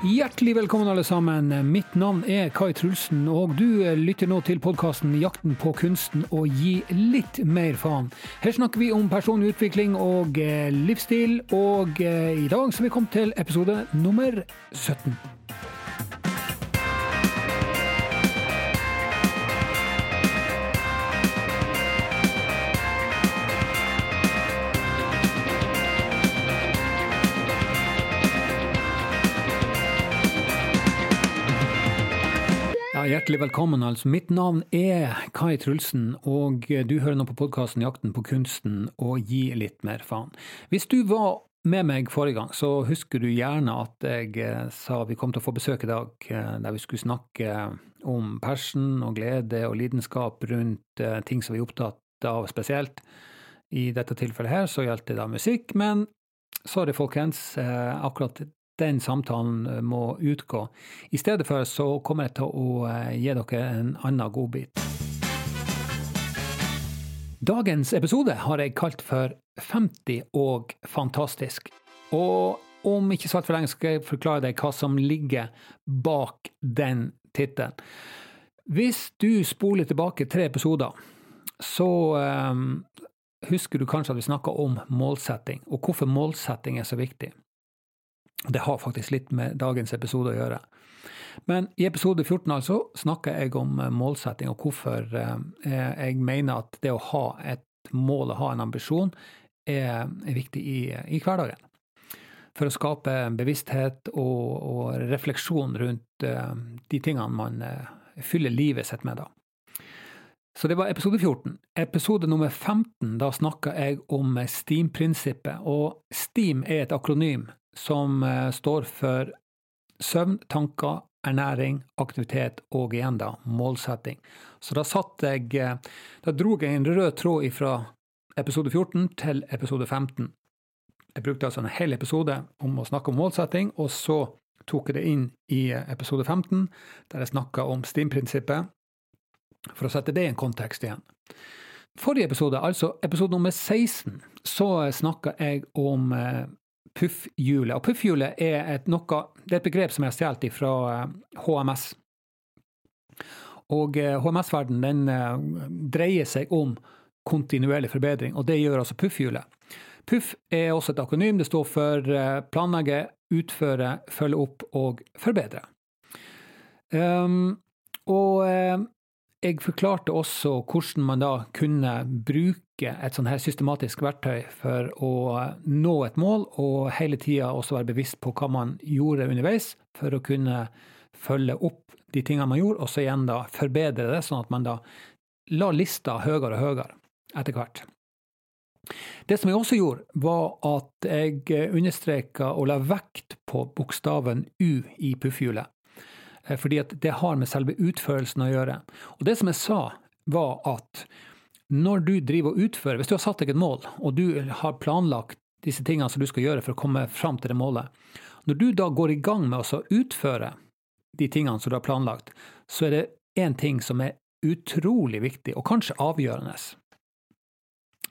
Hjertelig velkommen, alle sammen. Mitt navn er Kai Trulsen, og du lytter nå til podkasten 'Jakten på kunsten å gi litt mer faen'. Her snakker vi om personlig utvikling og eh, livsstil, og eh, i dag så er vi kommet til episode nummer 17. hjertelig velkommen. altså. Mitt navn er Kai Trulsen, og du hører nå på podkasten 'Jakten på kunsten' og gi litt mer faen. Hvis du var med meg forrige gang, så husker du gjerne at jeg eh, sa vi kom til å få besøk i dag eh, der vi skulle snakke om passion og glede og lidenskap rundt eh, ting som vi er opptatt av spesielt. I dette tilfellet her så gjaldt det da musikk, men sorry folkens, akkurat den samtalen må utgå. I stedet for så kommer jeg til å gi dere en annen godbit. Dagens episode har jeg kalt for 50 og fantastisk. Og om ikke så altfor lenge skal jeg forklare deg hva som ligger bak den tittelen. Hvis du spoler tilbake tre episoder, så um, husker du kanskje at vi snakka om målsetting, og hvorfor målsetting er så viktig. Det har faktisk litt med dagens episode å gjøre. Men i episode 14 altså snakker jeg om målsetting, og hvorfor jeg mener at det å ha et mål, og ha en ambisjon, er viktig i, i, hverdagen. For å skape bevissthet og, og refleksjon rundt de tingene man fyller livet sitt med, da. Så det var episode 14. Episode nummer 15, da snakka jeg om STEAM-prinsippet. Og STEAM er et akronym som står for søvn, tanker, ernæring, aktivitet og igjen da målsetting. Så da satt jeg Da dro jeg en rød tråd fra episode 14 til episode 15. Jeg brukte altså en hel episode om å snakke om målsetting, og så tok jeg det inn i episode 15, der jeg snakka om STIM-prinsippet, for å sette det i en kontekst igjen. Forrige episode, altså episode nummer 16, så snakka jeg om puffhjulet. Og puffhjulet er et, noe, det er et begrep som jeg har stjålet fra HMS. Og HMS-verdenen den dreier seg om kontinuerlig forbedring, og det gjør altså puffhjulet. Puff er også et akonym. Det står for planlegge, utføre, følge opp og forbedre. Um, og jeg forklarte også hvordan man da kunne bruke et sånn her systematisk verktøy for å nå et mål, og hele tida også være bevisst på hva man gjorde underveis, for å kunne følge opp de tingene man gjorde, og så igjen da forbedre det, sånn at man da la lista høyere og høyere etter hvert. Det som jeg også gjorde, var at jeg understreka og la vekt på bokstaven U i puffhjulet. Fordi at det har med selve utførelsen å gjøre. Og det som jeg sa, var at når du driver og utfører, hvis du har satt deg et mål, og du har planlagt disse tingene som du skal gjøre for å komme fram til det målet, når du da går i gang med å utføre de tingene som du har planlagt, så er det én ting som er utrolig viktig, og kanskje avgjørende.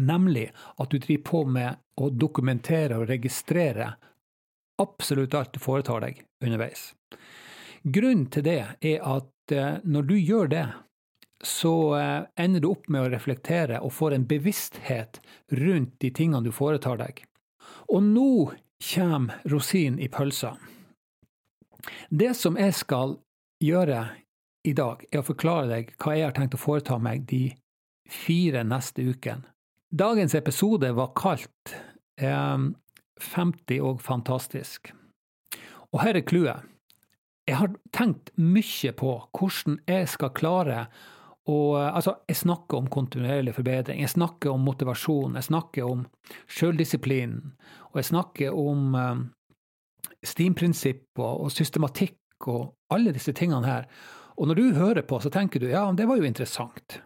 Nemlig at du driver på med å dokumentere og registrere absolutt alt du foretar deg underveis. Grunnen til det er at når du gjør det, så ender du opp med å reflektere og får en bevissthet rundt de tingene du foretar deg. Og nå kommer rosinen i pølsa. Det som jeg skal gjøre i dag, er å forklare deg hva jeg har tenkt å foreta meg de fire neste ukene. Dagens episode var kalt eh, 50 og fantastisk. Og her er clouet. Jeg har tenkt mye på hvordan jeg skal klare å Altså, jeg snakker om kontinuerlig forbedring, jeg snakker om motivasjon, jeg snakker om sjøldisiplin, og jeg snakker om um, STEAM-prinsipp og, og systematikk og alle disse tingene her. Og når du hører på, så tenker du ja, det var jo interessant.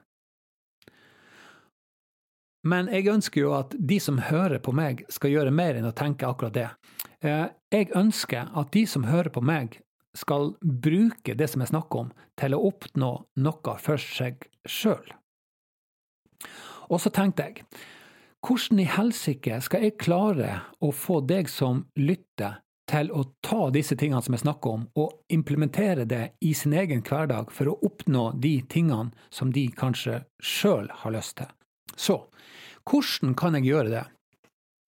Men jeg ønsker jo at de som hører på meg, skal gjøre mer enn å tenke akkurat det. Jeg ønsker at de som hører på meg, skal bruke det som jeg snakker om, til å oppnå noe for seg sjøl. Og så tenkte jeg, hvordan i helsike skal jeg klare å få deg som lytter, til å ta disse tingene som jeg snakker om, og implementere det i sin egen hverdag for å oppnå de tingene som de kanskje sjøl har lyst til. Så hvordan kan jeg gjøre det?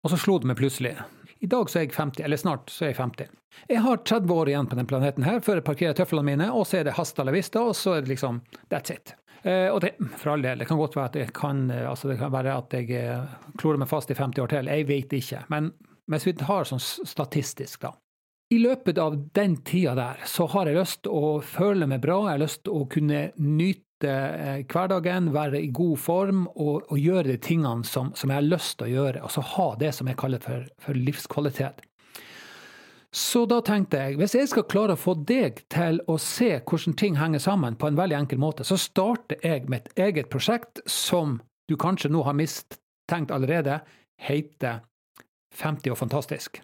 Og så slo det meg plutselig. I dag så er jeg 50, eller snart så er jeg 50. Jeg har 30 år igjen på denne planeten her før jeg parkerer tøflene mine, og så er det hasta la vista, og så er det liksom that's it. Eh, og det, for all del, det kan godt være at jeg kan, eh, altså det kan være at jeg eh, klorer meg fast i 50 år til, jeg vet ikke. Men hvis vi tar sånn statistisk, da. I løpet av den tida der så har jeg lyst til å føle meg bra, jeg har lyst til å kunne nyte hverdagen, være i god form og, og gjøre de tingene som, som, jeg har lyst til å gjøre. Altså ha det som jeg kaller for, for livskvalitet. Så da tenkte jeg, hvis jeg skal klare å få deg til å se hvordan ting henger sammen på en veldig enkel måte, så starter jeg mitt eget prosjekt som du kanskje nå har mistenkt allerede, heter 50 og fantastisk.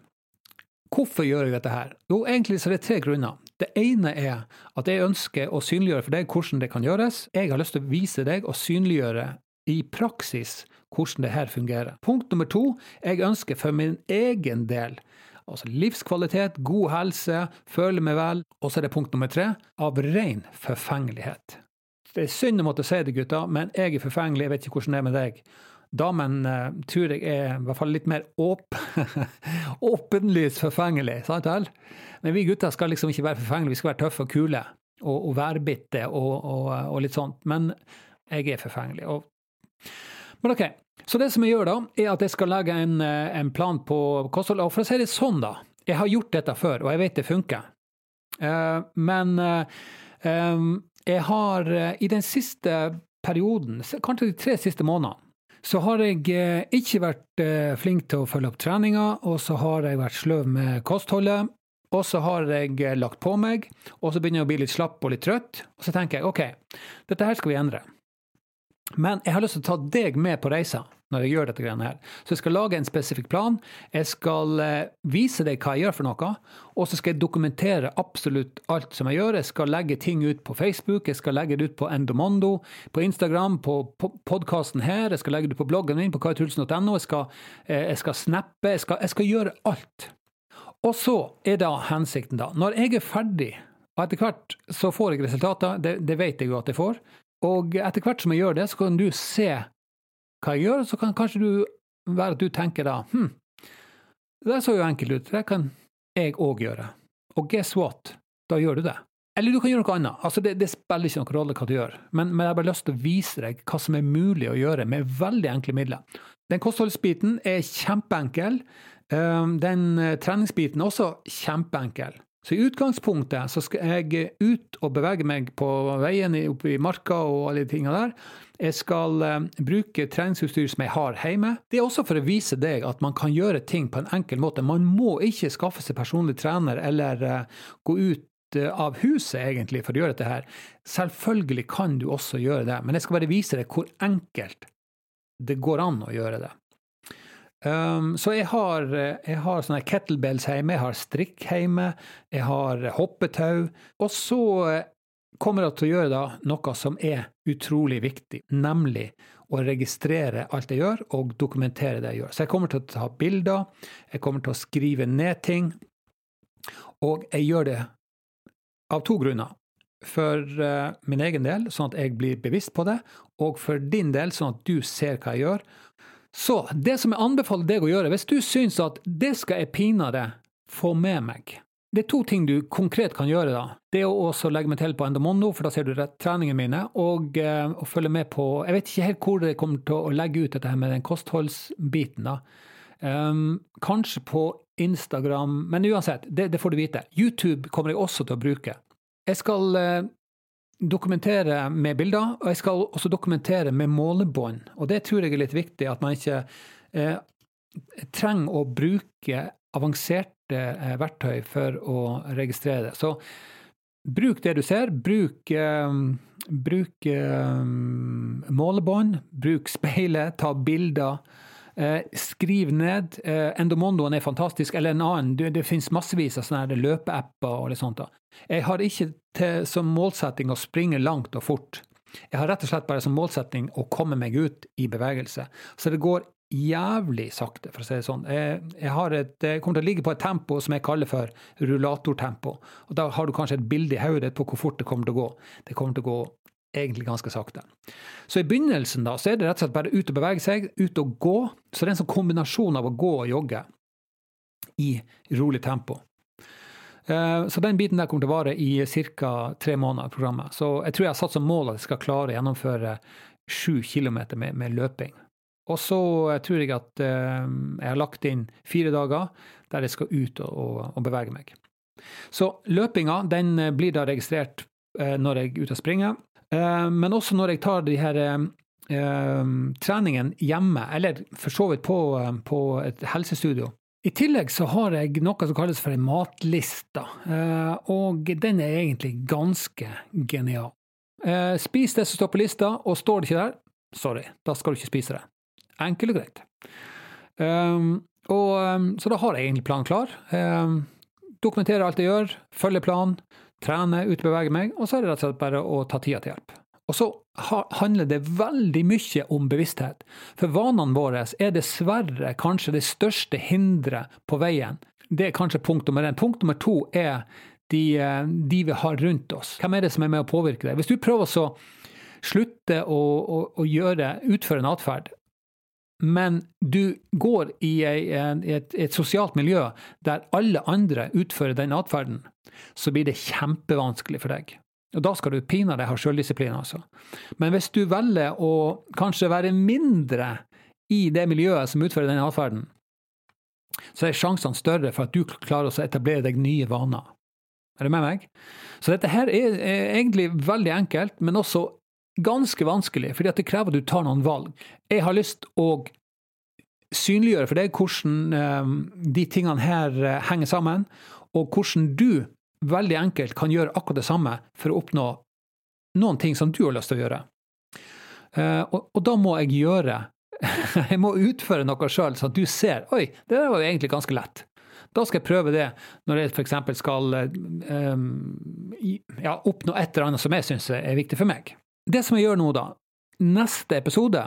Hvorfor gjør jeg dette her? Jo, egentlig så er det tre grunner. Det ene er at jeg ønsker å synliggjøre for deg hvordan det kan gjøres. Jeg har lyst til å vise deg og synliggjøre i praksis hvordan det her fungerer. Punkt nummer to, jeg ønsker for min egen del Altså livskvalitet, god helse, føle meg vel. Og så er det punkt nummer tre av ren forfengelighet. Det er synd å måtte si det, gutta, men jeg er forfengelig. Jeg vet ikke hvordan det er med deg. Damen uh, tror jeg er i hvert fall litt mer åp åpenlyst forfengelig, sant vel? Men vi gutter skal liksom ikke være forfengelige, vi skal være tøffe og kule. Og, og værbitte og, og, og, litt sånt. Men jeg er forfengelig. men OK, så det som jeg gjør da, er at jeg skal legge en, eh, en plan på kosthold. Og for å si det sånn, da. Jeg har gjort dette før, og jeg vet det funker. Uh, men uh, um, jeg har uh, i den siste perioden, kanskje de tre siste månedene, så har jeg ikke vært flink til å følge opp treninga, og så har jeg vært sløv med kostholdet. Og så har jeg lagt på meg, og så begynner jeg å bli litt slapp og litt trøtt. Og så tenker jeg OK, dette her skal vi endre. Men jeg har lyst til å ta deg med på reisa når jeg gjør dette greiene her. Så jeg skal lage en spesifikk plan. Jeg skal eh, vise deg hva jeg gjør for noe. Og så skal jeg dokumentere absolutt alt som jeg gjør. Jeg skal legge ting ut på Facebook, jeg skal legge det ut på Endomondo, på Instagram, på podkasten her, jeg skal legge det ut på bloggen min på kaitrulsen.no, jeg, skal, eh, jeg skal snappe, jeg skal, jeg skal gjøre alt. Og så er da hensikten, da. Når jeg er ferdig og etter hvert så får jeg resultater, det, det, vet jeg jo at jeg får. Og etter hvert som jeg gjør det, så kan du se hva jeg gjør, så kan kanskje du være at du tenker da hm, det så jo enkelt ut, det kan jeg òg gjøre. Og guess what, da gjør du det. Eller du kan gjøre noe annet. Altså det, det spiller ikke noen rolle hva du gjør, men, men, jeg har bare lyst til å vise deg hva som er mulig å gjøre med veldig enkle midler. Den kostholdsbiten er kjempeenkel. Ehm, den eh, treningsbiten er også kjempeenkel. Så i utgangspunktet så skal jeg ut og bevege meg på veien oppe i marka og alle de tingene der. Jeg skal uh, bruke treningsutstyr som jeg har hjemme. Det er også for å vise deg at man kan gjøre ting på en enkel måte. Man må ikke skaffe seg personlig trener eller uh, gå ut uh, av huset egentlig for å gjøre dette her. Selvfølgelig kan du også gjøre det, men jeg skal bare vise deg hvor enkelt det går an å gjøre det. Um, så jeg har, jeg har sånne kettlebells hjemme, jeg har strikk hjemme, jeg har hoppetau. Og så kommer jeg til å gjøre da noe som er utrolig viktig, nemlig å registrere alt jeg gjør, og dokumentere det jeg gjør. Så jeg kommer til å ta bilder, jeg kommer til å skrive ned ting, og jeg gjør det av to grunner. For uh, min egen del, sånn at jeg blir bevisst på det, og for din del, sånn at du ser hva jeg gjør, så det som jeg anbefaler deg å gjøre, hvis du syns at det skal jeg pinadø få med meg Det er to ting du konkret kan gjøre, da. Det er å også legge meg til på Endomondo, for da ser du treningene mine, og, uh, og følge med på Jeg vet ikke helt hvor det kommer til å legge ut dette her med den kostholdsbiten, da. Um, kanskje på Instagram, men uansett, det, det, får du vite. YouTube kommer jeg også til å bruke. Jeg skal uh, dokumentere med bilder, og jeg skal også dokumentere med målebånd. Og det tror jeg er litt viktig, at man ikke eh, trenger å bruke avanserte eh, verktøy for å registrere det. Så bruk det du ser. Bruk, eh, bruk eh, målebånd, bruk speilet, ta bilder. Eh, skriv ned. Eh, Endomondoen er fantastisk, eller en annen. Det, det finnes massevis av sånne løpeapper og litt sånt. da. Jeg har ikke til, som målsetting å springe langt og fort. Jeg har rett og slett bare som målsetting å komme meg ut i bevegelse. Så det går jævlig sakte, for å si det sånn. Jeg, jeg, et, jeg, kommer til å ligge på et tempo som jeg kaller for rullatortempo. Og Da har du kanskje et bilde i hodet på hvor fort det kommer til å gå. Det kommer til å gå egentlig ganske sakte. Så i begynnelsen da, så er det rett og slett bare ut og bevege seg, ut og gå. Så det er en sånn kombinasjon av å gå og jogge i rolig tempo. Eh, så den biten der kommer til å vare i ca. tre måneder, programmet. Så jeg tror jeg har satt som mål at jeg skal klare å gjennomføre sju kilometer med, med løping. Og så tror jeg at eh, jeg har lagt inn fire dager der jeg skal ut og, og, bevege meg. Så løpinga den blir da registrert eh, når jeg er ute og springer, eh, men også når jeg tar de her eh, treningen hjemme, eller for så vidt på, eh, på et helsestudio. I tillegg så har jeg noe som kalles for en matliste, eh, og den er egentlig ganske genial. Spis det som står på lista, og står det ikke der, sorry, da skal du ikke spise det. Enkelt og greit. Um, og, um, så da har jeg egentlig planen klar. Dokumentere dokumenterer alt jeg gjør, følger planen, trener, utbeveger meg, og så er det rett og slett bare å ta tida til hjelp. Og så handler det veldig mye om bevissthet. For vanene våre er dessverre kanskje det største hinderet på veien. Det er kanskje punkt nummer én. Punkt nummer to er de, eh, de, vi har rundt oss. Hvem er det som er med å påvirke det? Hvis du prøver å slutte å, å, å gjøre, utføre en atferd men du går i, et, et, sosialt miljø der alle andre utfører den atferden, så blir det kjempevanskelig for deg. Og da skal du pinadø ha sjøldisiplin, altså. Men hvis du velger å kanskje være mindre i det miljøet som utfører den atferden, så er sjansene større for at du klarer å etablere deg nye vaner. Er du med meg? Så dette her er, egentlig veldig enkelt, men også ganske vanskelig, fordi det krever at du tar noen valg. Jeg har lyst å synliggjøre for deg hvordan eh, de tingene her eh, henger sammen, og hvordan du veldig enkelt kan gjøre akkurat det samme for å oppnå noen ting som du har lyst til å gjøre. Eh, og, og da må jeg gjøre Jeg må utføre noe sjøl, så at du ser Oi, det der var jo egentlig ganske lett. Da skal jeg prøve det når jeg f.eks. skal um, ja, oppnå et eller annet som jeg syns er viktig for meg. Det som jeg gjør nå, da, neste episode,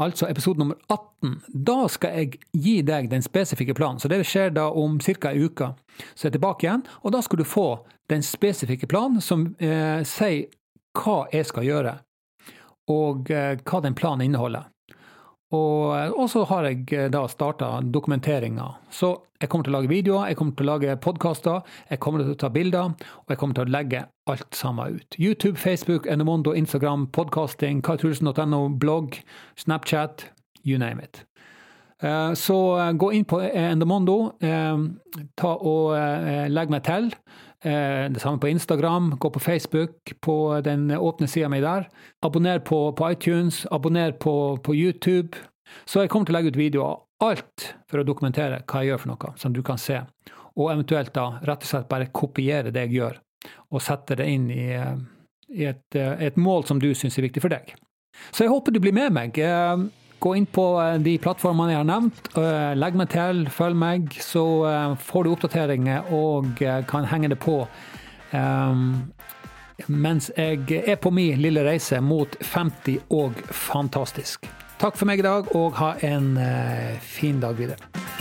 altså episode nummer 18, da skal jeg gi deg den spesifikke planen. Så det skjer da om ca. ei uke. Så jeg er tilbake igjen, og da skal du få den spesifikke planen som eh, sier hva jeg skal gjøre, og eh, hva den planen inneholder. Og, og, så har jeg eh, da starta dokumenteringa. Så jeg kommer til å lage videoer, jeg kommer til å lage podkaster, jeg kommer til å ta bilder, og jeg kommer til å legge alt sammen ut. YouTube, Facebook, Enemondo, Instagram, podkasting, kartrulsen.no, blogg, Snapchat, you name it. Eh, så eh, gå inn på Endomondo, ta og legg meg til. Eh, det samme på Instagram, gå på Facebook, på den åpne sida mi der. Abonner på, på, iTunes, abonner på, på YouTube. Så jeg kommer til å legge ut videoer, alt for å dokumentere hva jeg gjør for noe, som du kan se. Og eventuelt da rett og slett bare kopiere det jeg gjør, og sette det inn i, i et, et, mål som du syns er viktig for deg. Så jeg håper du blir med meg. Gå inn på eh, de plattformene jeg har nevnt. Eh, legg meg til, følg meg, så eh, får du oppdateringer og kan henge det på mens jeg er på min lille reise mot 50 og fantastisk. Takk for meg i dag, og ha en fin dag videre.